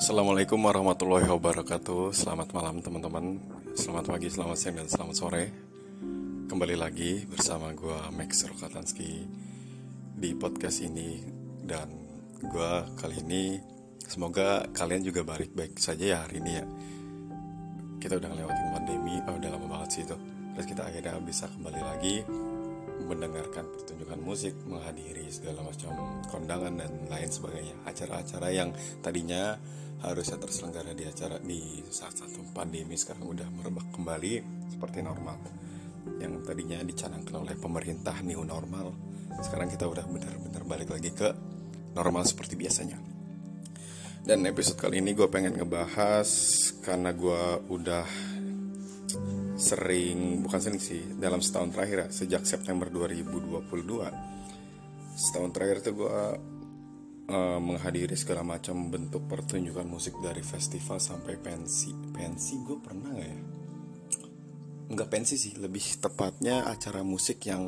Assalamualaikum warahmatullahi wabarakatuh. Selamat malam teman-teman. Selamat pagi, selamat siang, dan selamat sore. Kembali lagi bersama gue Max Rokatanski Di podcast ini. Dan gue kali ini Semoga kalian juga baik-baik saja ya hari ini ya. Kita udah ngelewatin pandemi Oh udah lama banget sih itu. Terus kita akhirnya bisa kembali lagi mendengarkan pertunjukan musik, menghadiri segala macam kondangan dan lain sebagainya. Acara-acara yang tadinya harusnya terselenggara di acara di saat satu pandemi sekarang udah merebak kembali seperti normal. Yang tadinya dicanangkan oleh pemerintah new normal, sekarang kita udah benar-benar balik lagi ke normal seperti biasanya. Dan episode kali ini gue pengen ngebahas karena gue udah sering bukan sering sih dalam setahun terakhir ya sejak September 2022 setahun terakhir tuh gue uh, menghadiri segala macam bentuk pertunjukan musik dari festival sampai pensi. Pensi gue pernah gak ya? Nggak pensi sih lebih tepatnya acara musik yang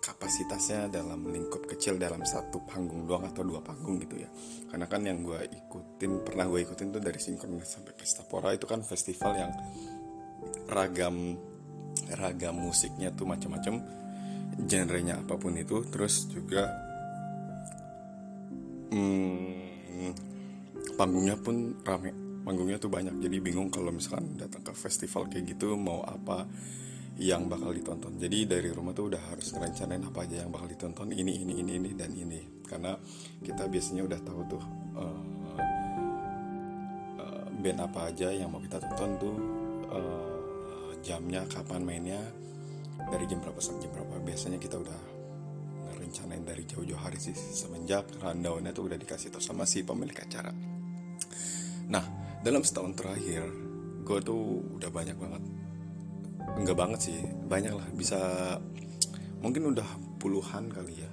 kapasitasnya dalam lingkup kecil dalam satu panggung doang atau dua panggung gitu ya. Karena kan yang gue ikutin pernah gue ikutin tuh dari sinkronis sampai pesta pora itu kan festival yang ragam ragam musiknya tuh macam-macam genrenya apa pun itu terus juga hmm, panggungnya pun rame. Panggungnya tuh banyak jadi bingung kalau misalkan datang ke festival kayak gitu mau apa yang bakal ditonton. Jadi dari rumah tuh udah harus ngerencanain apa aja yang bakal ditonton ini ini ini ini dan ini. Karena kita biasanya udah tahu tuh uh, uh, band apa aja yang mau kita tonton tuh uh, jamnya kapan mainnya dari jam berapa sampai jam berapa. Biasanya kita udah ngerencanain dari jauh-jauh hari sih semenjak rundownnya tuh udah dikasih tau sama si pemilik acara. Nah dalam setahun terakhir gue tuh udah banyak banget enggak banget sih banyak lah. Bisa mungkin udah puluhan kali ya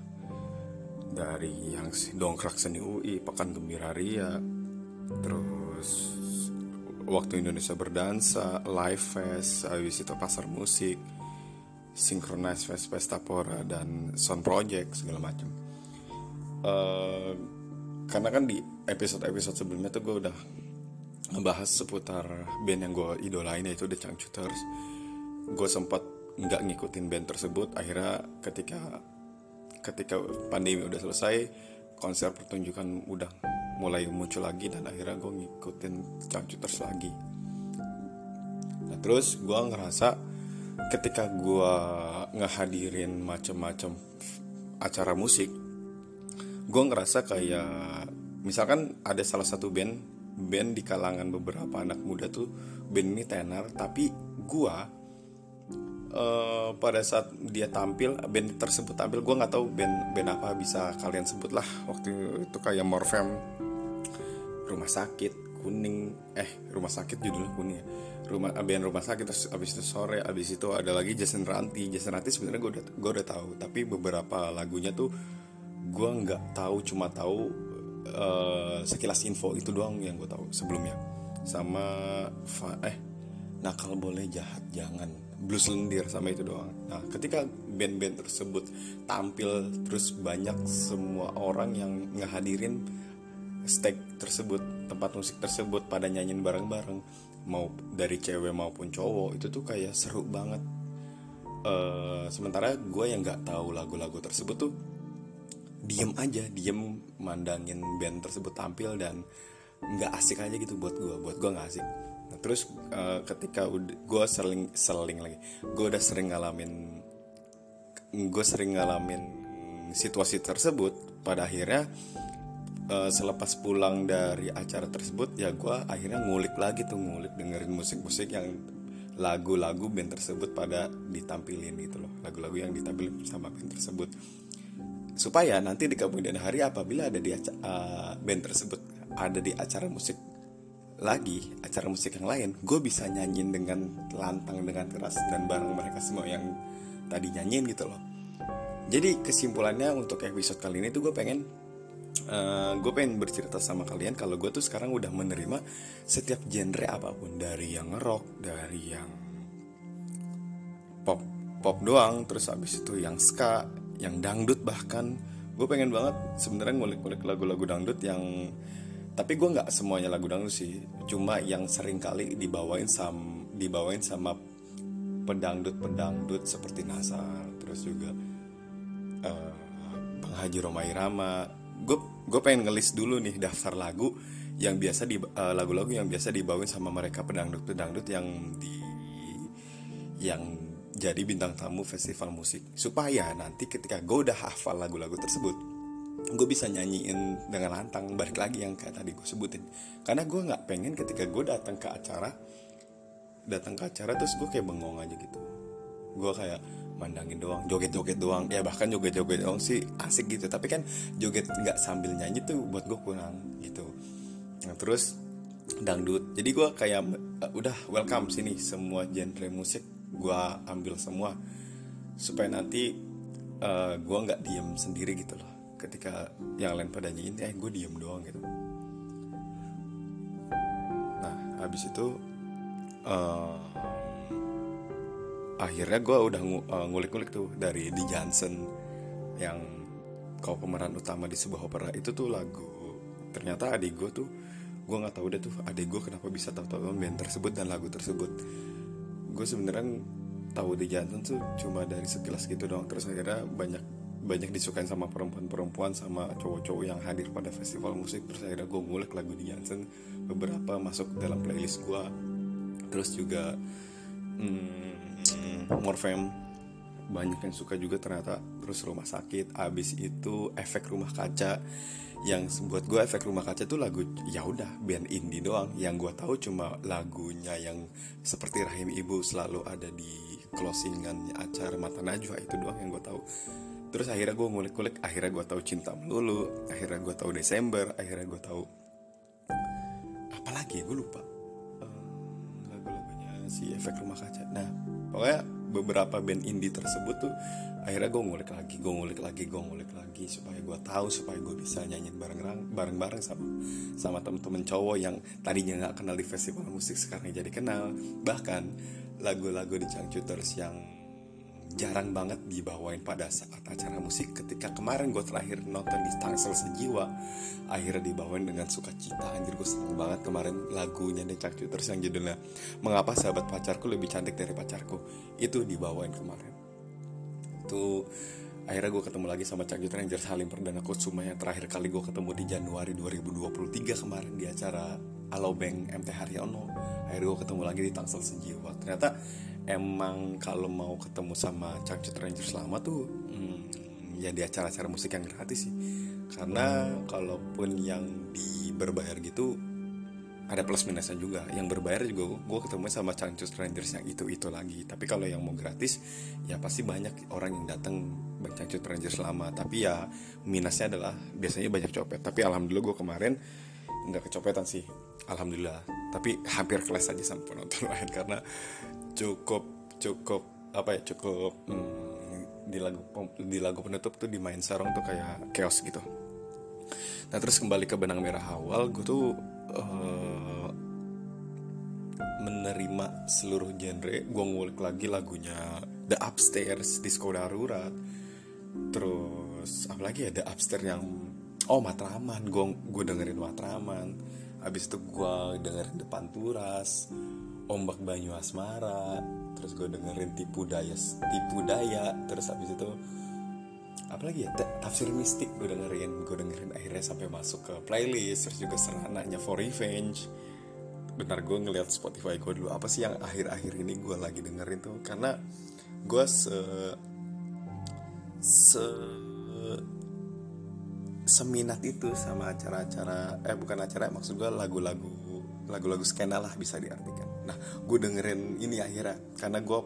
dari yang dongkrak seni UI pekan gembira ria terus waktu Indonesia berdansa, live fest, habis itu pasar musik, synchronize fest pesta pora dan sound project segala macam. Uh, karena kan di episode-episode sebelumnya tuh gue udah ngebahas seputar band yang gue idolain yaitu The Changcuters. Gue sempat nggak ngikutin band tersebut. Akhirnya ketika ketika pandemi udah selesai, konser pertunjukan udah mulai muncul lagi dan akhirnya gue ngikutin Cangcuters lagi. Nah terus gue ngerasa ketika gue ngehadirin macam-macam acara musik gue ngerasa kayak misalkan ada salah satu band band di kalangan beberapa anak muda tuh band ini tenar tapi gue uh, pada saat dia tampil band tersebut tampil gue nggak tahu band band apa bisa kalian sebut lah. Waktu itu kayak Morfem rumah sakit kuning. Eh rumah sakit judulnya kuning ya. Rumah abian rumah sakit terus abis itu sore abis itu ada lagi Jason Ranti. Jason Ranti sebenarnya gue udah gue udah tahu tapi beberapa lagunya tuh gue nggak tahu cuma tahu uh, sekilas info itu doang yang gue tahu sebelumnya. Sama eh nakal boleh jahat jangan blues lendir sama itu doang. Nah ketika band-band tersebut tampil terus banyak semua orang yang ngehadirin stage tersebut tempat musik tersebut pada nyanyiin bareng-bareng mau dari cewek maupun cowok itu tuh kayak seru banget. Uh, sementara gue yang nggak tahu lagu-lagu tersebut tuh diem aja diem mandangin band tersebut tampil dan nggak asik aja gitu buat gue buat gue nggak asik terus uh, ketika gue sering seling lagi. Gue udah sering ngalamin gue sering ngalamin situasi tersebut pada akhirnya uh, selepas pulang dari acara tersebut ya gue akhirnya ngulik lagi tuh ngulik dengerin musik-musik yang lagu-lagu band tersebut pada ditampilin gitu loh. Lagu-lagu yang ditampilin sama band tersebut. Supaya nanti di kemudian hari apabila ada di uh, band tersebut ada di acara musik lagi acara musik yang lain gue bisa nyanyiin dengan lantang dengan keras dan bareng mereka semua yang tadi nyanyiin gitu loh. Jadi kesimpulannya untuk episode kali ini tuh gue pengen uh, eh, gue pengen bercerita sama kalian kalau gue tuh sekarang udah menerima setiap genre apa pun dari yang rock dari yang pop pop doang terus abis itu yang ska yang dangdut bahkan. Gue pengen banget sebenarnya ngulik-ngulik lagu-lagu dangdut yang tapi gue nggak semuanya lagu dangdut sih. Cuma yang sering kali dibawain sam dibawain sama pedangdut pedangdut seperti Nasar terus juga uh, Bang Haji Romai Rama. Gue gue pengen ngelis dulu nih daftar lagu yang biasa di uh, lagu-lagu yang biasa dibawain sama mereka pedangdut-pedangdut yang di yang jadi bintang tamu festival musik. Supaya nanti ketika gue udah hafal lagu-lagu tersebut gue bisa nyanyiin dengan lantang balik lagi yang kayak tadi gue sebutin. Karena gue nggak pengen ketika gue datang ke acara datang ke acara terus gue kayak bengong aja gitu. Gue kayak mandangin doang joget-joget doang. Ya bahkan joget-joget doang sih asik gitu. Tapi kan joget nggak sambil nyanyi tuh buat gue kurang gitu. Nah, terus dangdut. Jadi gue kayak uh, udah welcome sini. Semua genre musik gue ambil semua. Supaya nanti uh, gue nggak diem sendiri gitu loh ketika yang lain pada nyanyiin eh gue diem doang gitu. Nah habis itu uh, akhirnya gue udah uh, ngulik-ngulik tuh dari di Johnson yang kau pemeran utama di sebuah opera. Itu tuh lagu ternyata adik gue tuh gue nggak tahu deh tuh adik gue kenapa bisa tahu-tahu band tersebut dan lagu tersebut. Gue sebenarnya tahu di Jansen tuh cuma dari sekilas gitu doang. Terus akhirnya banyak banyak disukain sama perempuan-perempuan sama cowok-cowok yang hadir pada festival musik. Terus akhirnya gue ngulik lagu di Jansen beberapa masuk dalam playlist gue terus juga hmm, Morfem banyak yang suka juga ternyata. Terus rumah sakit abis itu efek rumah kaca. Yang buat gue efek rumah kaca tuh lagu ya udah band indie doang. Yang gue tahu cuma lagunya yang seperti rahim ibu selalu ada di closingan acara mata najwa itu doang yang gue tahu terus akhirnya gue ngulik-ngulik akhirnya gue tahu cinta melulu akhirnya gue tahu Desember akhirnya gue tahu apalagi ya? Gue lupa. Uh, lagu-lagunya si efek rumah kaca. Nah pokoknya beberapa band indie tersebut tuh akhirnya gue ngulik lagi gue ngulik lagi gue ngulik lagi supaya gue tahu supaya gue bisa nyanyiin bareng bareng bareng sama sama temen-temen cowok yang tadinya nggak kenal di festival musik sekarang jadi kenal. Bahkan lagu-lagu di Changcuters yang jarang banget dibawain pada saat acara musik. Ketika kemarin gue terakhir nonton di Tangsel Sejiwa akhirnya dibawain dengan sukacita. Anjir gue seneng banget kemarin lagunya di Changcuters yang judulnya Mengapa Sahabat Pacarku Lebih Cantik Dari Pacarku? Itu dibawain kemarin. Itu akhirnya gue ketemu lagi sama Cak Ranger Salim Perdana Kusuma yang terakhir kali gue ketemu di Januari 2023 kemarin di acara Alobeng MT Haryono. Akhirnya gue ketemu lagi di Tangsel Senjiwa ternyata emang kalau mau ketemu sama Cak Ranger selama tuh hmm, ya di acara-acara musik yang gratis sih. Karena kalaupun yang di berbayar gitu ada plus minusnya juga. Yang berbayar juga gue ketemu sama Cangcus Rangers yang itu itu lagi. Tapi kalau yang mau gratis ya pasti banyak orang yang datang bang Cangcus Rangers lama tapi ya minusnya adalah biasanya banyak copet. Tapi alhamdulillah gue kemarin nggak kecopetan sih. Alhamdulillah. Tapi hampir kelas aja sama penonton lain. Karena cukup cukup apa ya cukup hmm, di lagu di lagu penutup tuh dimain sarong tuh kayak chaos gitu. Nah terus kembali ke benang merah awal gue tuh uh, menerima seluruh genre gue ngulik lagi lagunya The Upstairs Disco Darurat. Terus apalagi ya, Upstairs yang oh Matraman gue gue dengerin Matraman habis itu gue dengerin Depan Turas Ombak Banyu Asmara terus gue dengerin Tipu Daya Tipu Daya terus habis itu apalagi ya? Tafsir mistik gue dengerin gue dengerin akhirnya sampai masuk ke playlist terus juga serananya for revenge. Benar gue ngeliat Spotify gue dulu apa sih yang akhir-akhir ini gue lagi dengerin tuh? Karena gue se se seminat itu sama acara-acara eh bukan acara maksud gue lagu-lagu lagu-lagu skena lah bisa diartikan. Nah gue dengerin ini akhirnya karena gue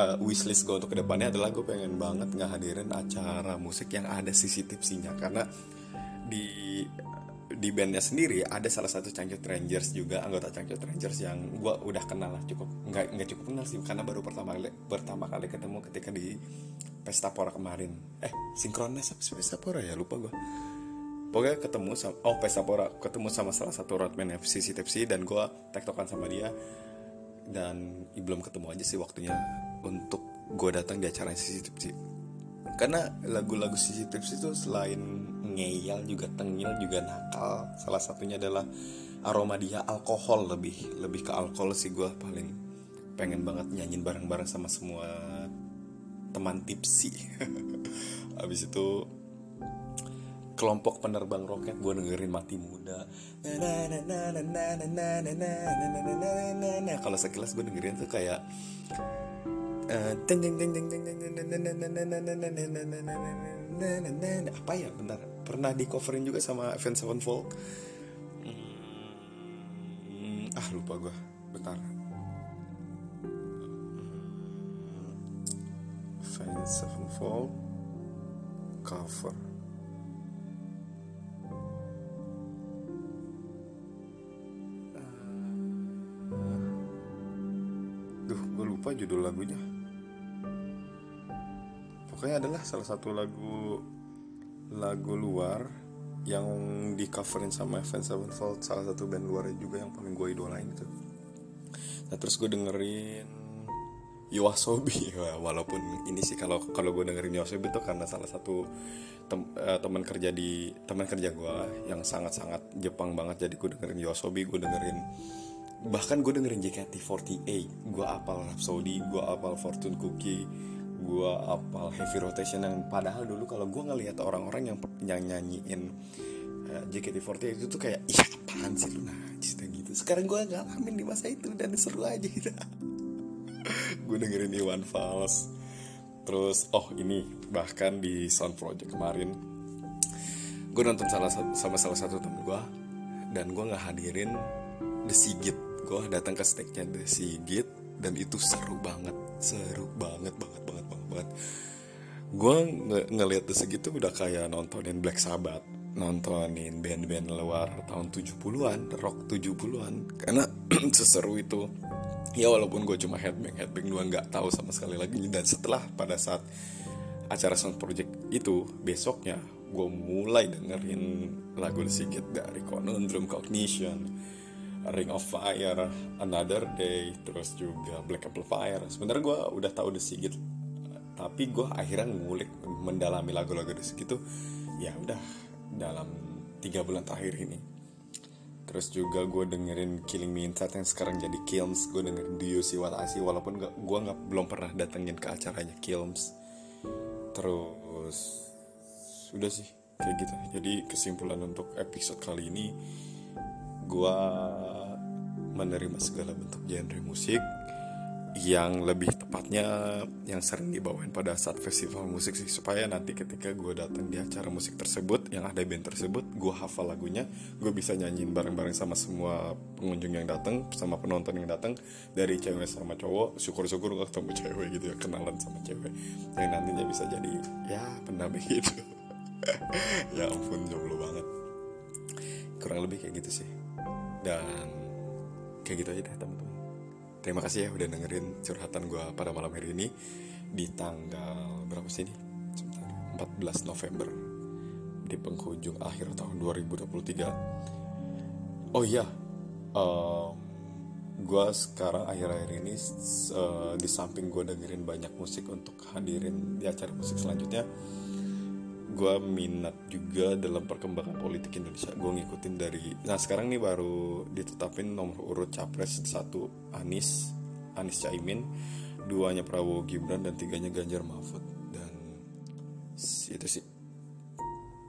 uh, wishlist gue untuk ke depannya adalah gue pengen banget ngehadirin acara musik yang ada sisi tipsinya. Karena di di bandnya sendiri ada salah satu Cangcut Rangers juga anggota Cangcut Rangers yang gue udah kenal lah cukup nggak nggak cukup kenal sih karena baru pertama kali pertama kali ketemu ketika di Pesta Pora kemarin. Eh sinkronis apa Pesta Pora ya? Lupa gue pokoknya ketemu sama oh Pesta Pora ketemu sama salah satu roadman FCC Tipsy dan gue tektokan sama dia. Dan belum ketemu aja sih waktunya untuk gue datang di acara CCTV karena lagu-lagu CCTV itu selain ngeyel juga tengil juga nakal salah satunya adalah aroma dia alkohol lebih lebih ke alkohol sih gue paling pengen banget nyanyiin bareng-bareng sama semua teman tipsi habis itu kelompok penerbang roket gue dengerin mati muda kalau sekilas gue dengerin tuh kayak apa ya bentar pernah di coverin juga sama Avenged Sevenfold. Hmm, ah lupa gue bentar. Avenged Sevenfold cover. Duh, gue lupa judul lagunya. Pokoknya adalah salah satu lagu lagu luar yang di coverin sama Avenged Sevenfold salah satu band luar juga yang paling gue idolain itu. Nah terus gue dengerin Yoasobi walaupun ini sih kalau kalau gue dengerin Yoasobi itu karena salah satu tem, uh, teman kerja di teman kerja gue yang sangat sangat Jepang banget jadi gue dengerin Yoasobi gue dengerin bahkan gue dengerin JKT48 gue apal Rhapsody gue apal Fortune Cookie gue apal heavy rotation yang padahal dulu kalau gue ngelihat orang-orang yang yang nyanyiin uh, JKT48 itu tuh kayak iya apaan sih lu najis dan gitu. Sekarang gue ngalamin di masa itu dan seru aja gitu. Gue dengerin Iwan Fals. Terus oh ini bahkan di Sound Project kemarin gue nonton salah sama salah satu temen gue dan gue nggak hadirin The Sigit. Gue datang ke stage-nya The Sigit dan itu seru banget seru banget banget banget banget banget. Gue nge ngeliat The Sigit tuh udah kayak nontonin Black Sabbath nontonin band-band luar tahun 70-an rock 70-an karena seseru itu ya walaupun gue cuma headbang headbang gue nggak tahu sama sekali lagi. Dan setelah pada saat acara Sound Project itu besoknya gue mulai dengerin lagu The Sigit dari Conundrum Cognition Ring of Fire Another Day terus juga Black Amplifier sebenarnya gue udah tahu The Sigit tapi gue akhirnya ngulik mendalami lagu-lagu The Sigit ya udah dalam tiga bulan terakhir ini. Terus juga gue dengerin Killing Me Inside yang sekarang jadi Kilms. Gue dengerin Do You See What I See? Walaupun gue nggak belum pernah datengin ke acaranya Kilms. Terus sudah sih kayak gitu. Jadi kesimpulan untuk episode kali ini gue menerima segala bentuk genre musik yang lebih tepatnya yang sering dibawain pada saat festival musik sih supaya nanti ketika gue datang di acara musik tersebut yang ada band tersebut gue hafal lagunya gue bisa nyanyiin bareng-bareng sama semua pengunjung yang datang sama penonton yang datang dari cewek sama cowok syukur-syukur gue ketemu cewek gitu ya kenalan sama cewek yang nantinya bisa jadi ya pendamping itu ya ampun jomblo banget. Kurang lebih kayak gitu sih dan kayak gitu aja deh teman-teman Terima kasih ya udah dengerin curhatan gue pada malam hari ini di tanggal berapa sih ini? 14 November di penghujung akhir tahun 2023. Oh iya, um, gue sekarang akhir-akhir ini uh, di samping gue dengerin banyak musik untuk hadirin di acara musik selanjutnya, gue minat juga dalam perkembangan politik Indonesia. Gue ngikutin dari nah sekarang nih baru ditetapin nomor urut capres satu Anis Anis Caimin duanya Prabowo Gibran dan tiganya Ganjar Mahfud. Dan itu sih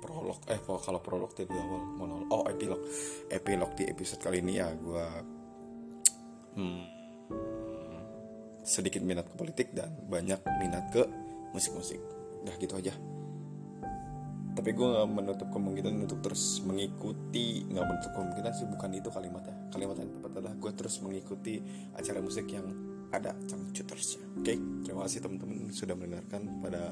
prolog eh kalau prolog dari awal monolog oh epilog epilog di episode kali ini ya gue hmm, sedikit minat ke politik dan banyak minat ke musik-musik. Udah gitu aja tapi gue nggak menutup kemungkinan untuk terus mengikuti nggak menutup kemungkinan sih bukan itu kalimatnya kalimat yang tepat adalah gue terus mengikuti acara musik yang ada cangcutersnya oke okay? terima kasih teman-teman sudah mendengarkan pada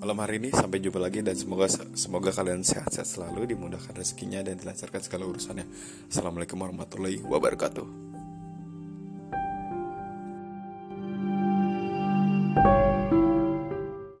malam hari ini. Sampai jumpa lagi dan semoga semoga kalian sehat-sehat selalu dimudahkan rezekinya dan dilancarkan segala urusannya. Assalamualaikum warahmatullahi wabarakatuh